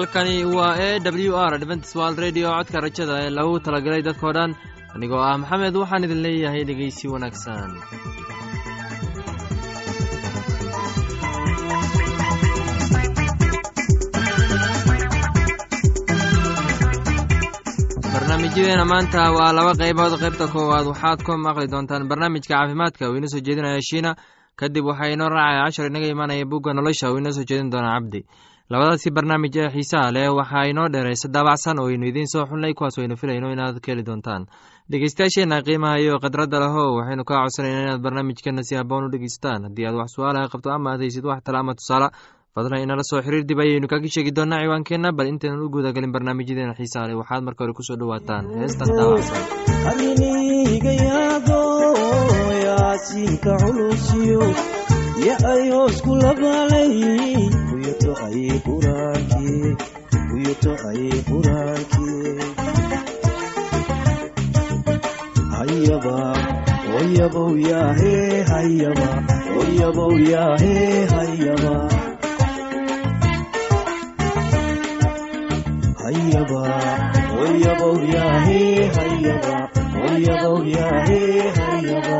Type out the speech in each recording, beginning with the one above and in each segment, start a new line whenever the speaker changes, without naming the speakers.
halkani waa e w r dventswald redio codka rajada ee lagu talagalay dadkoo dhan anigoo ah maxamed waxaan idin leeyahay dhegeysi wanaagsan. Barnaamijyadeena maanta waa laba qaybood. Qaybta koowaad waxaad ku maqli doontaan barnaamijka caafimaadka. Uu inoo soo jeedinaya shiina kadib waxaa inoo raacaya cashar inaga imaanaya bugga nolosha. Uu inoo soo jeedin doona cabdi labadaasi barnaamij ee xiisaha leh waxaa inoo dheeraysa daabacsan oo aynu idiin soo xulnay kuwaas aynu filayno inaad ka heli doontaan. Dhegeystayaasheenna qiimaha iyo khadradda leho waxaynu kaa codsanayna inaad barnaamijkana si haboon u dhegeystaan. Haddii aad wax su'aalaha qabto ama aad haysid wax tale ama tusaale fadlan inala soo xiriir dib ayaynu kaga sheegi doonaa ciwaankeenna bal intaynan u guudagelin barnaamijyadeena xiisaha leh. Waxaad marka hore ku soo dhawaataan heestan daawacsan
ariniga yaado yaasiinka culusiyo ya ay hoos ku labaalay kuyato ay quraankii kuyato ay quraankii hayaba oyabow yaahe hayaba oyabow yaahe hayaba hayaba oyabow yaahe hayaba oyabow yaahe hayaba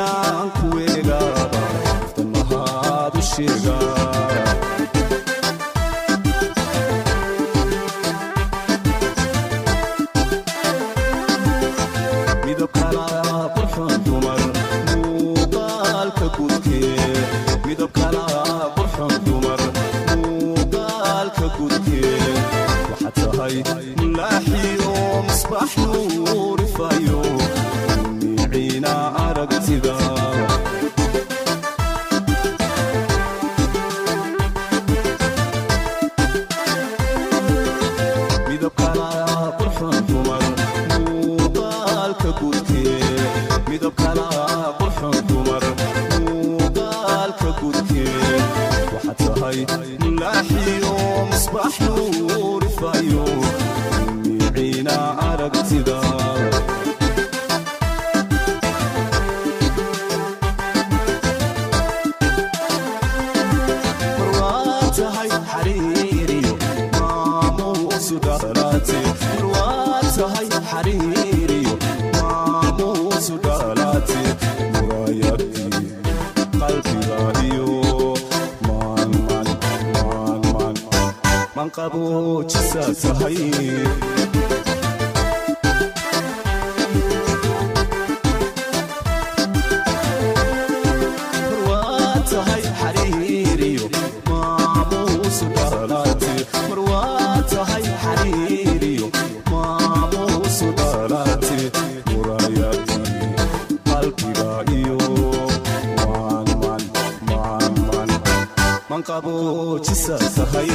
markii nuurifayo man qaboojisa tahay man qaboojisa tahay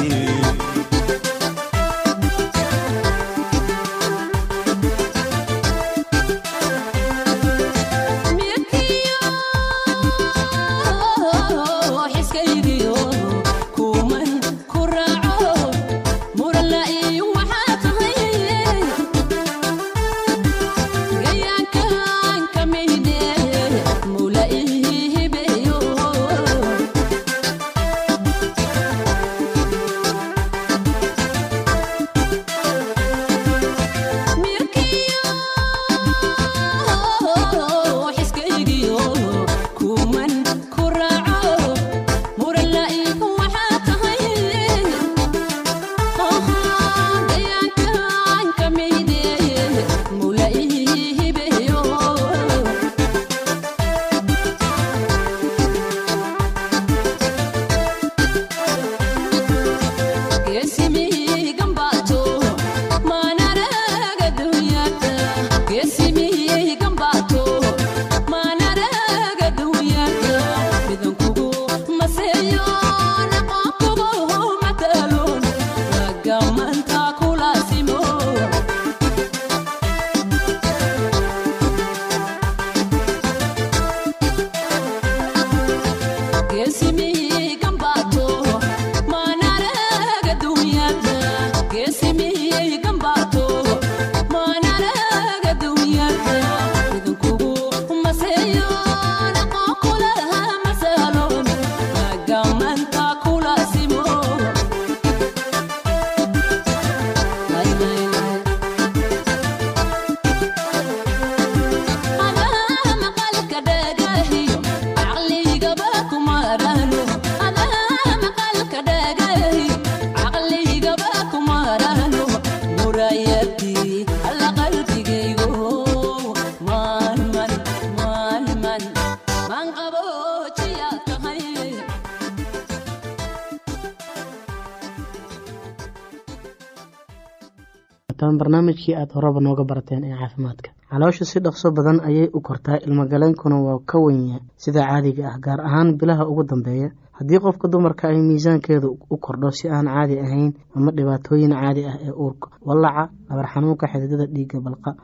doontaan barnaamijkii aad horeba nooga barateen ee caafimaadka. Caloosha si dhaqso badan ayay u kortaa ilmagaleenkuna waa ka wenya sida caadiga ah gaar ahaan bilaha ugu dambeeya. Haddii qofka dumarka ay miisaankeedu u kordho si aan caadi ahayn ama dhibaatooyin caadi ah ee uurka wallaca dhabar xanuunka xididada dhiigga balqa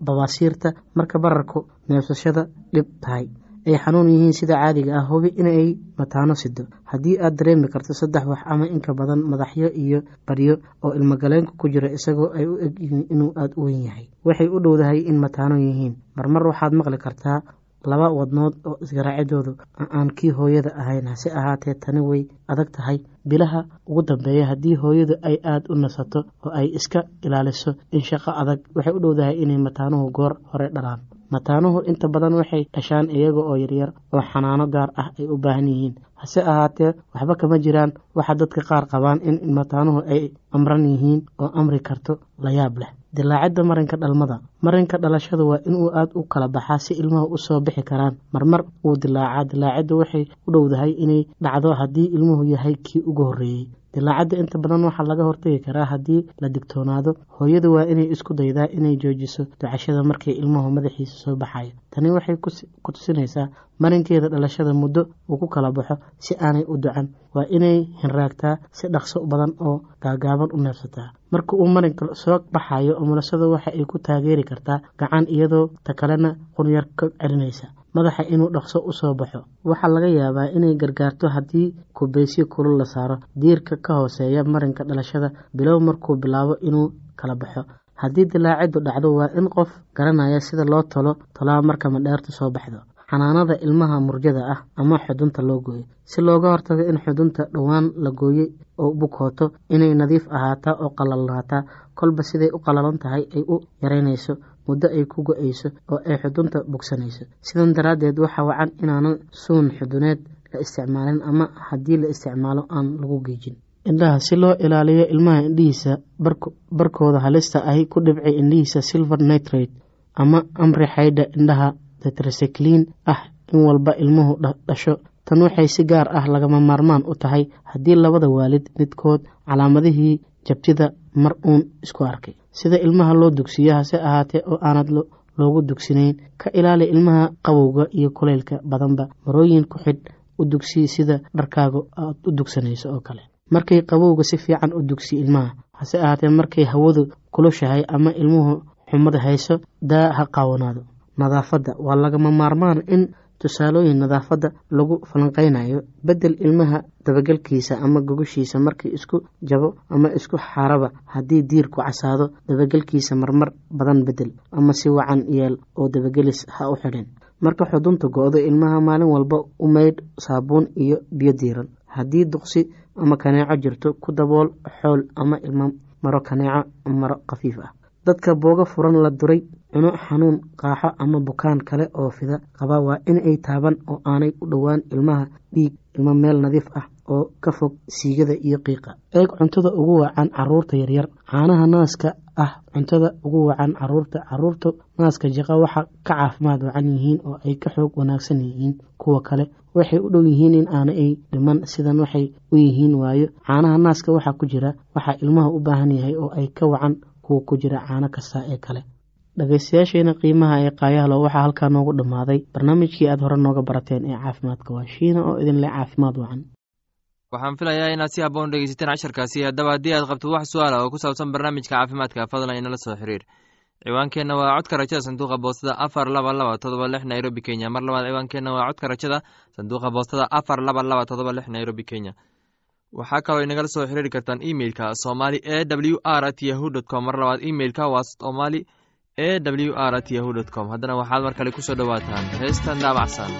babaasiirta marka bararku neefsashada dhib tahay ay xanuun yihiin sida caadiga ah hubi inay mataano sido haddii aad dareemi karto saddex wax ama inka badan madaxyo iyo baryo oo ilmagaleenka ku jira isagoo ay u egyihiin inuu aada u weyn yahay waxay u dhowdahay in mataano yihiin. Marmar waxaad maqli kartaa laba wadnood oo isgaraacidoodu aan kii hooyada ahayn. Hase ahaatee tani way adag tahay. Bilaha ugu dambeeya haddii hooyadu ay aada u nasato oo ay iska ilaaliso in shaqo adag waxay u dhowdahay inay mataanuhu goor hore dhalaan. Mataanuhu inta badan waxay dhashaan iyaga oo yaryar oo xanaano gaar ah ay u baahan yihiin. Hase ahaatee waxba kama jiraan. Waxa dadka qaar qabaan in mataanuhu ay amran yihiin oo amri karto layaab leh dilaacidda marinka dhalmada. Marinka dhalashada waa inuu aada u kala baxaa si ilmuhu u soo bixi karaan. Marmar wuu dilaacaa dilaaciddu waxay u dhowdahay inay dhacdo haddii ilmuhu yahay kii ugu horreeyey dilaacadda inta badan waxaa laga hortagi karaa haddii la digtoonaado. Hooyadu waa inay isku daydaa inay joojiso ducashada markii ilmuhu madaxiisa soo baxayo. Tani waxay ku tusinaysaa marinkeeda dhalashada muddo uu ku kala baxo si aanay u ducan waa inay hinraagtaa si dhaqso badan oo gaagaaban u neefsataa. Marka uu marinka soo baxayo umulasada waxa ay ku taageeri kartaa gacan iyadoo ta kalena qunyar ka celinaysa. Madaxa inuu dhaqso u soo baxo waxaa laga yaabaa inay gargaarto haddii kubeysyo kulul la saaro. Diirka ka hooseeya marinka dhalashada bilow markuu bilaabo inuu kala baxo. Haddii dilaaciddu dhacdo waa in qof garanaya sida loo tolo tolaa marka madheertu soo baxdo xanaanada ilmaha murjada ah ama xudunta loo gooyo. Si looga hortago in xudunta dhowaan la gooyey oo bukooto inay nadiif ahaataa oo qalalnaataa kolba siday u qalalan tahay ay u yaraynayso muddo ay ku go'ayso oo ay xudunta bogsanayso. Sidan daraaddeed waxaa wacan inaanan suun xuduneed la isticmaalin ama haddii la isticmaalo aan lagu geejin indhaha si loo ilaaliyo ilmaha indhihiisa barkooda halista ahi ku dhibcay indhihiisa silver nitrate ama amri xaydha indhaha tetracycliin ah in walba ilmuhu dhasho. Tan waxay si gaar ah lagama maarmaan u tahay haddii labada waalid midkood calaamadihii jabtida mar uun isku arkay. Sida ilmaha loo dugsiyo hase ahaatee oo aanad loogu dugsinayn ka ilaali ilmaha qabowga iyo kulaylka badanba. Marooyin ku xidh u dugsi sida dharkaaga aad u dugsanayso oo kale. Markay qabowga si fiican u dugsi ilmaha hase ahaatee markay hawadu kulushahay ama ilmuhu xumada hayso daa ha qaawanaado nadaafadda waa lagama maarmaan in tusaalooyin nadaafadda lagu falanqeynayo. Bedel ilmaha dabagelkiisa ama gogoshiisa markii isku jabo ama isku xaaraba haddii diirku casaado dabagelkiisa marmar badan bedel ama si wacan yeel oo dabagelis ha u xidhin. Marka xudunta go-do ilmaha maalin walba u maydh saabuun iyo biyo diiran haddii duqsi ama kaneeco jirto ku dabool xool ama ilmo maro kaneeco maro khafiif ah. Dadka booga furan la duray cuno xanuun qaaxo ama bukaan kale oo fida. Qaba waa in ay taaban oo aanay u dhowaan ilmaha dhiig ilmo meel nadiif ah oo ka fog siigada iyo qiiqa. Eeg cuntada ugu wacan carruurta yaryar. Caanaha naaska ah cuntada ugu wacan carruurta carruurta naaska jaqa waxa ka caafimaad wacan yihiin oo ay ka xoog wanaagsan yihiin kuwa kale. Waxay u dhow yihiin in aana ay dhiman sidan waxay u yihiin waayo. Caanaha naaska waxaa ku jira waxaa ilmaha u baahan yahay oo ay ka wacan kuwa ku jira caano kasta ee kale dhageystayaasheena qiimaha ee qaayahlo waxaa halkaa noogu dhammaaday. Barnaamijkii aad hore nooga barateen ee caafimaadka waa shiina oo idin leh caafimaad wacan.
Waxaan filayaa inaad si haboon dhegeysateen casharkaasi haddaba haddii aad qabto wax su'aala oo ku saabsan barnaamijka caafimaadka. Fadlan inala soo xiriir. Ciwaankeenna waa codka rajada sanduuqa boostada afar laba laba todoba lix nairobi kenya. Mar labaad ciwaankeenna waa codka rajada sanduuqa boostada afar laba laba todoba lix nairobi kenya. Waxaa kaloo inagala soo xiriiri kartaan emeilka somali e w r at yahu dt com. Mar labaad emeilka waa somali e w r at yahu com. Haddana waxaad mar kale ku soo dhowaataan. Heestan daabacsan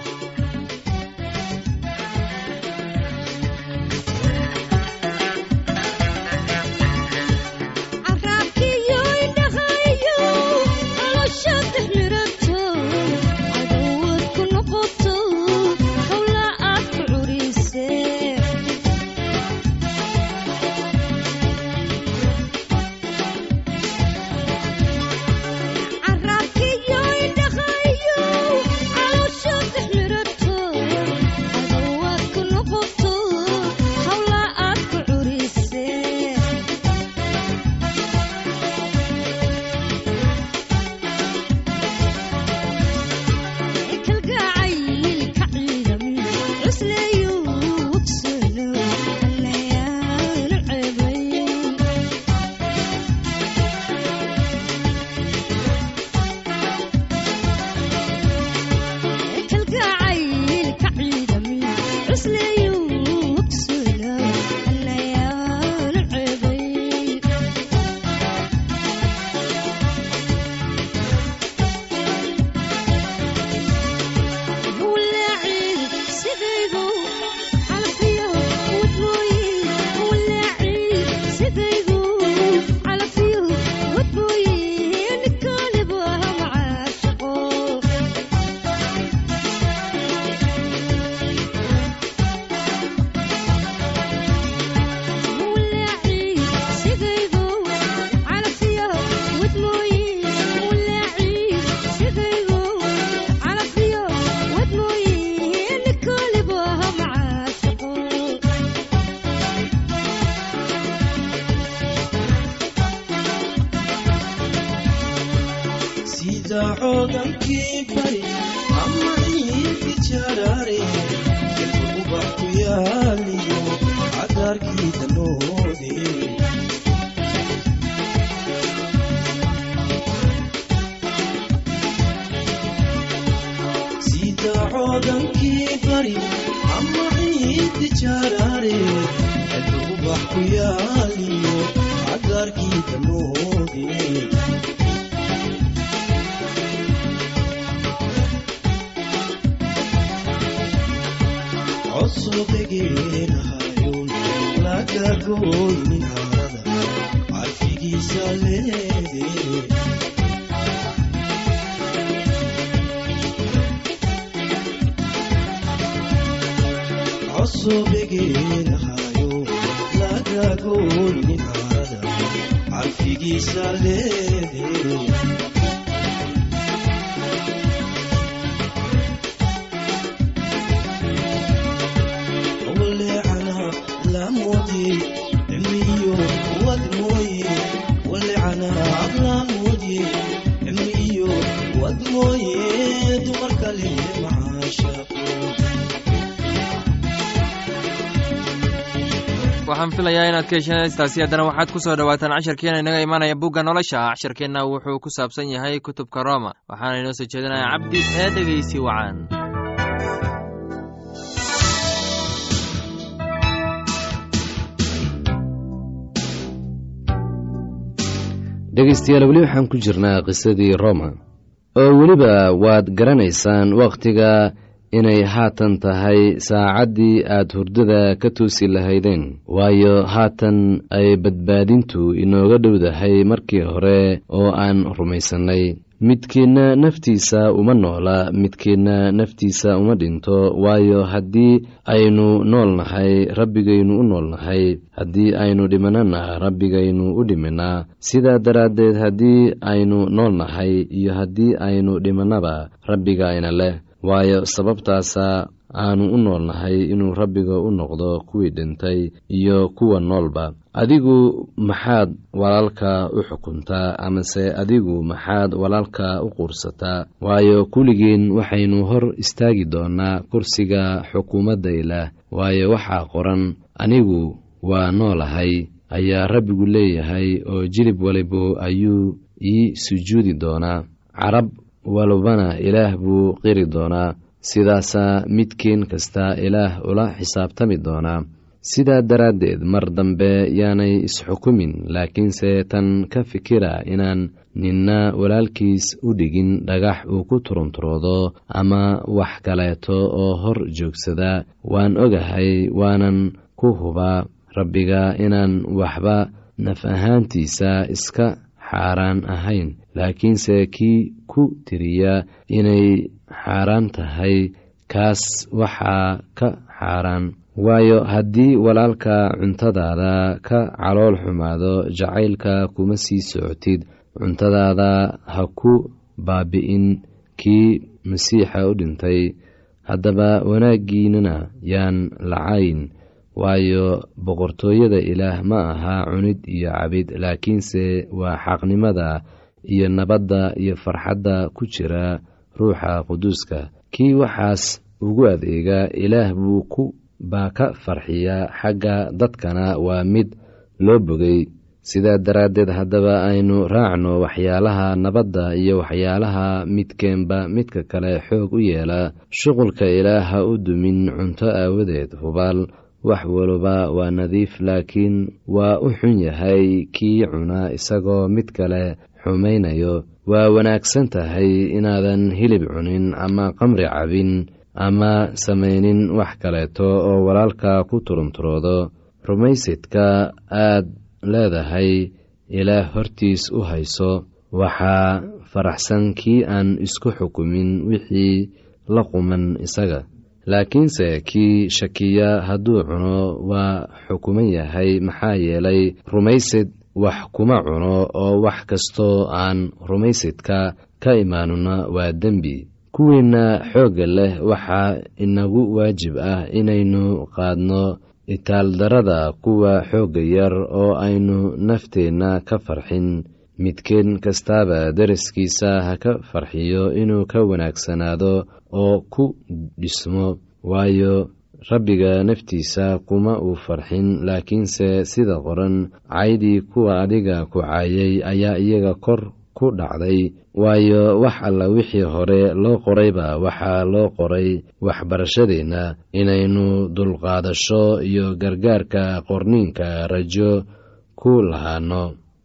yaaliyo laga gooynin harada carfigiisa leede
waxaan filayaa inaad ka hesheen heystaasi haddana waxaad ku soo dhowaataan casharkeena inaga imaanaya bugga nolosha. Casharkeenna wuxuu ku saabsan yahay kutubka rooma waxaana inoo soo jeedinaya cabdi ee dhegeysi wacan.
Dhegaystayaal weli waxaan ku jirnaa qisadii roma oo weliba waad garanaysaan wakhtiga inay haatan tahay saacaddii aad hurdada ka toosi lahaydeen. Waayo haatan ay badbaadintu inooga dhowdahay markii hore oo aan rumaysannay. Midkiinna naftiisa uma noola midkiinna naftiisa uma dhinto. Waayo haddii aynu nool nahay rabbigaynu u nool nahay haddii aynu dhimanana rabbigaynu u dhiminaa sidaa daraaddeed haddii aynu nool nahay iyo haddii aynu dhimannaba rabbigayna leh waayo sababtaasa aanu u nool nahay inuu rabbiga u noqdo kuwii dhintay iyo kuwa noolba. Adigu maxaad walaalka u xukuntaa amase adigu maxaad walaalka u quursataa? Waayo kulligeen waxaynu hor istaagi doonaa kursiga xukuumadda ilaah waayo waxaa qoran anigu waa noolahay ayaa rabbigu leeyahay oo jilib walibu ayuu ii sujuudi doonaa. Carab walbana ilaah buu qiri doonaa. Sidaasaa midkiin kasta ilaah ula xisaabtami doonaa. Sidaa daraaddeed mar dambe yaanay isxukumin laakiinse tan ka fikira inaan ninna walaalkiis u dhigin dhagax uu ku turunturoodo ama wax kaleeto oo hor joogsada waan ogahay waanan ku hubaa rabbiga inaan waxba naf ahaantiisa iska xaaraan ahayn laakiinse kii ku tiriya inay xaaraan tahay kaas waxaa ka xaaraan. Waayo haddii walaalka cuntadaada ka calool xumaado jacaylka kuma sii socotid. Cuntadaada ha ku baabi'in kii masiixa u dhintay. Haddaba wanaaggiinana yaan lacayn waayo boqortooyada ilaah ma aha cunid iyo cabid laakiinse waa xaqnimada iyo nabadda iyo farxadda ku jira ruuxa quduuska. Kii waxaas ugu adeega ilaah buu ku baa ka farxiyaa xagga dadkana waa mid loo bogay sidaa daraaddeed haddaba aynu raacno waxyaalaha nabadda iyo waxyaalaha midkeenba midka kale xoog u yeela. Shuqulka ilaah ha u dumin cunto aawadeed hubaal wax waliba waa nadiif laakiin waa u xun yahay kii cuna isagoo mid kale xumaynayo. Waa wanaagsan tahay inaadan hilib cunin ama qamri cabin ama samaynin wax kaleeto oo walaalka ku turunturoodo. Rumaysidka aad leedahay ilaah hortiis u hayso. Waxaa faraxsan kii aan isku xukumin wixii la quman isaga laakiinse kii shakiya hadduu cuno waa xukuman yahay maxaa yeelay rumaysid wax kuma cuno oo wax kastoo aan rumaysidka ka imaanuna waa dembi. Kuwiinna xoogga leh waxaa inagu waajib ah inaynu qaadno itaaldarada kuwa xoogga yar oo aynu nafteenna ka farxin midkeen kastaaba daraskiisa ha ka farxiyo inuu ka wanaagsanaado oo ku dhismo waayo rabbiga naftiisa kuma uu farxin laakiinse sida qoran caydii kuwa adiga ku caayay ayaa iyaga kor ku dhacday waayo wax alla wixii hore loo qorayba waxaa loo qoray waxbarashadeenna inaynu dulqaadasho iyo gargaarka qorniinka rajo ku lahaano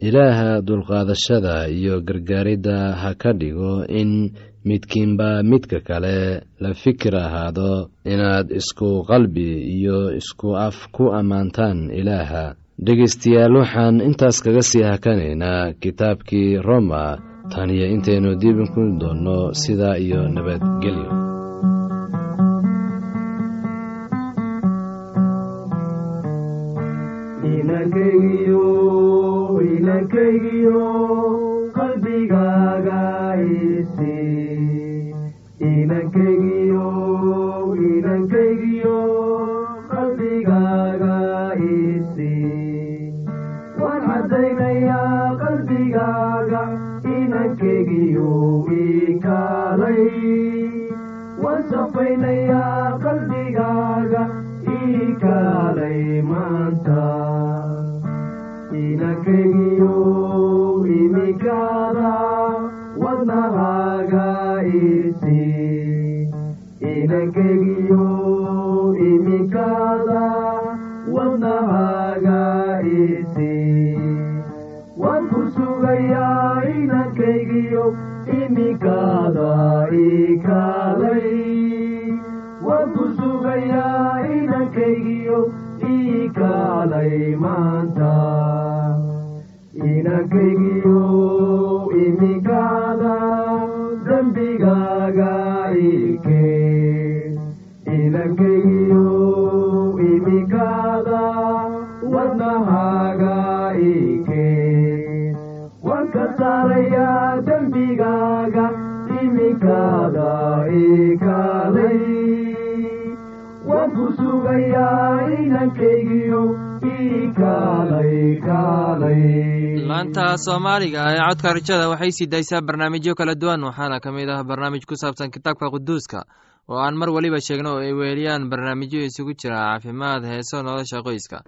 ilaaha dulqaadashada iyo gargaaridda ha ka dhigo in midkiinba midka kale la fikir ahaado inaad isku qalbi iyo isku af ku ammaantaan ilaaha. Dhegaystayaal waxaan intaas kaga sii hakanaynaa kitaabkii roma tan iyo intaynu diibinku doonno sidaa iyo nabadgelyo
inankaygiyo qalbigaaga isi inankaygiyo inankaygiyo qalbigaaga isi waan caddaynayaa qalbigaaga inankaygiyo ikaalay maanta inankaygiyo imikaada wadnahaaga isi inankaygiyo imikaada wadnahaaga isi waan ku sugayaa inankaygiyo imikaada ikaalay waan ku sugayaa inankaygiyo ikaalay maanta inankaygiyo imikaada dembigaaga ike. Inankaygiyo imikaada wadnahaaga ike. Waan ka saarayaa dembigaaga imikaada ikaalay waan ku sugayaa kaalay
laanta soomaaliga ee codka rajada waxay sii daysaa barnaamijyo kala duwan waxaana ka mid ah barnaamij ku saabsan kitaabka quduuska oo aan mar weliba sheegno oo ay weeliyaan barnaamijyo isugu jira caafimaad heeso nolosha qoyska.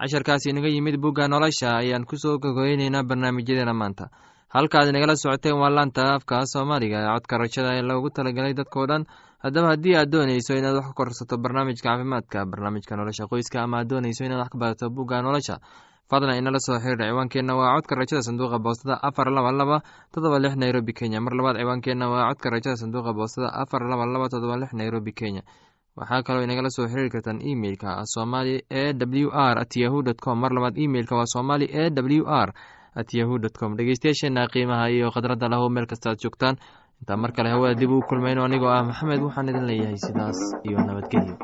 Casharkaasi inaga yimid bugga nolosha ayaan ku soo gogoyneynaa barnaamijyadeena maanta. Halkaad inagala socoteen waa laanta afka soomaaliga ee codka rajada ee loogu talagalay dadkao dhan haddaba haddii aad dooneyso inaad wax ka korsato barnaamijka caafimaadka barnaamijka nolosha qoyska ama aad dooneyso inaad wax ka barato bugga nolosha fadlan inala soo xiriir ciwaankeenna waa codka rajada sanduuqa boostada afar laba laba todoba lix nairobi kenya. Mar labaad ciwaankeenna waa codka rajada sanduuqa boostada afar laba laba todoba lix nairobi kenya. Waxaa kaloo inagala soo xiriiri kartaan emeilka somali e w r at yahu dt com. Mar labaad emeilka waa somali e w r at yahu dt com. Dhegeystayaasheena qiimaha iyo khadradda lahu meel kasta aad joogtaan intaan mar kale hawada dib ugu kulmayno anigoo ah maxamed waxaan idin leeyahay sidaas iyo nabadgelyo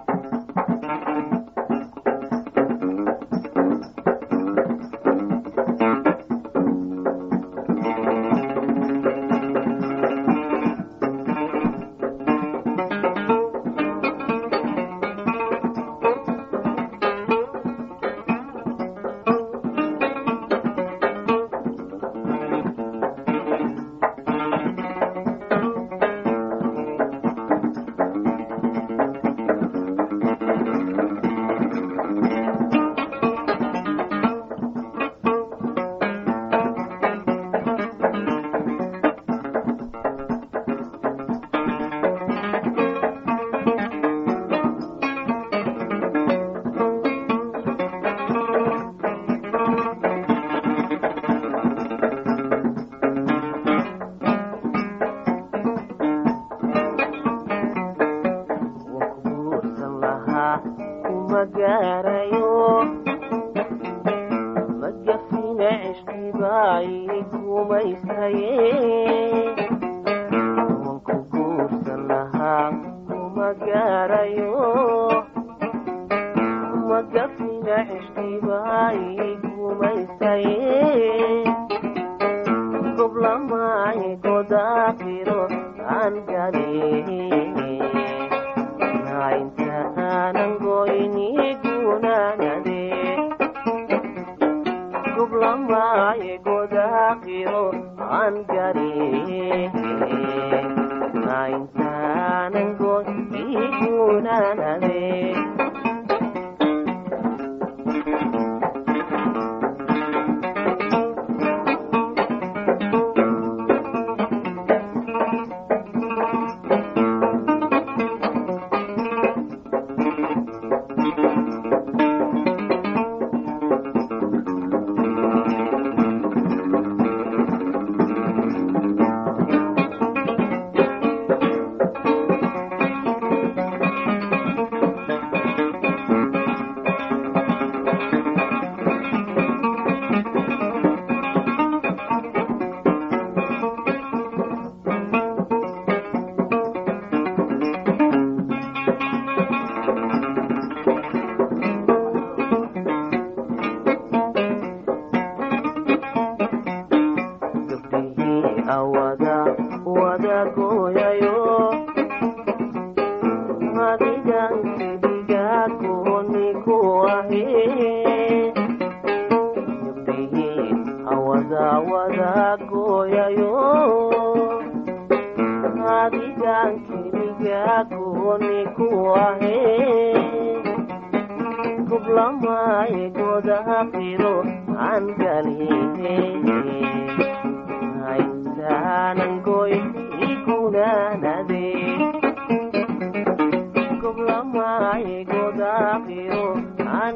wani ku ahe kublamaye godaha firo aan galhihe haysanan goy ikunanade kublamaye godaha firo aan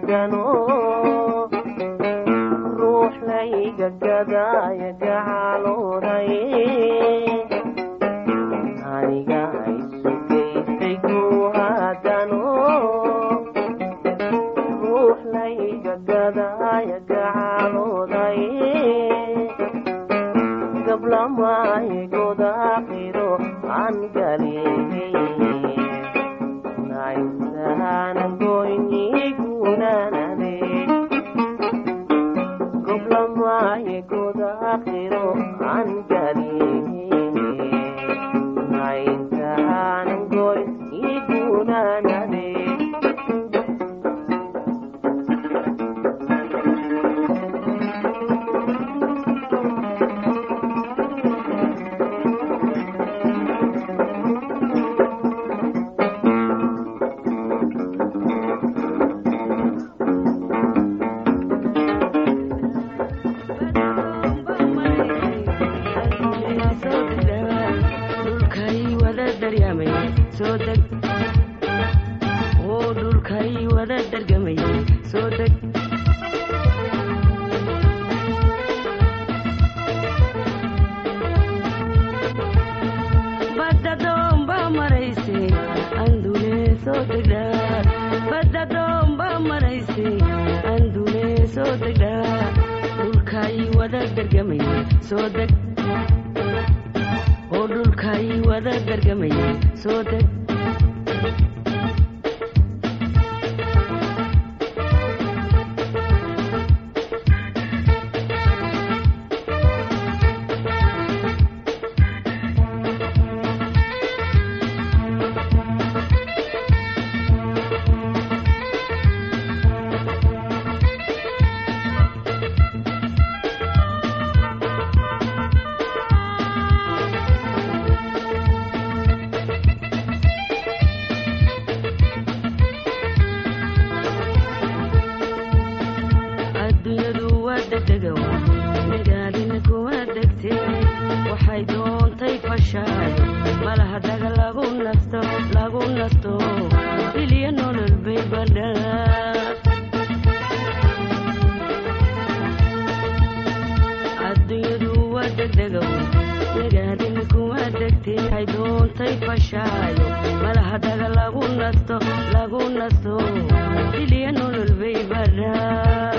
dhagano ruux laygagadaaya gacaalooday bunato iliya nolol bay badhaa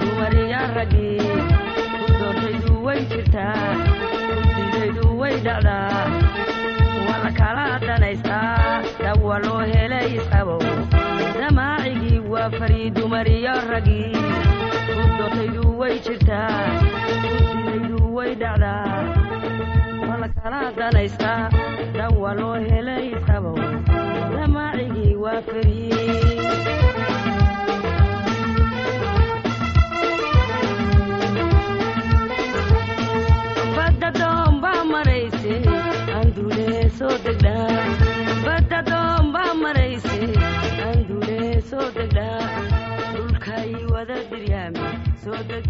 dumariyaa ragi ku way jirtaa udiidaydu way dhacdaa waa la kala dhanaystaa dhab waa loo helay isqabo damaacigii waa fari dumariyo ragi ku way jirtaa udiidaydu way dhacdaa waa la kala danaystaa dawa loo helay isqabo damaacigii waa farii badda doombaa marayse andulee soo degdhaa badda doombaa marayse andulee soo degdhaa dhulkay wada diryaami soo deg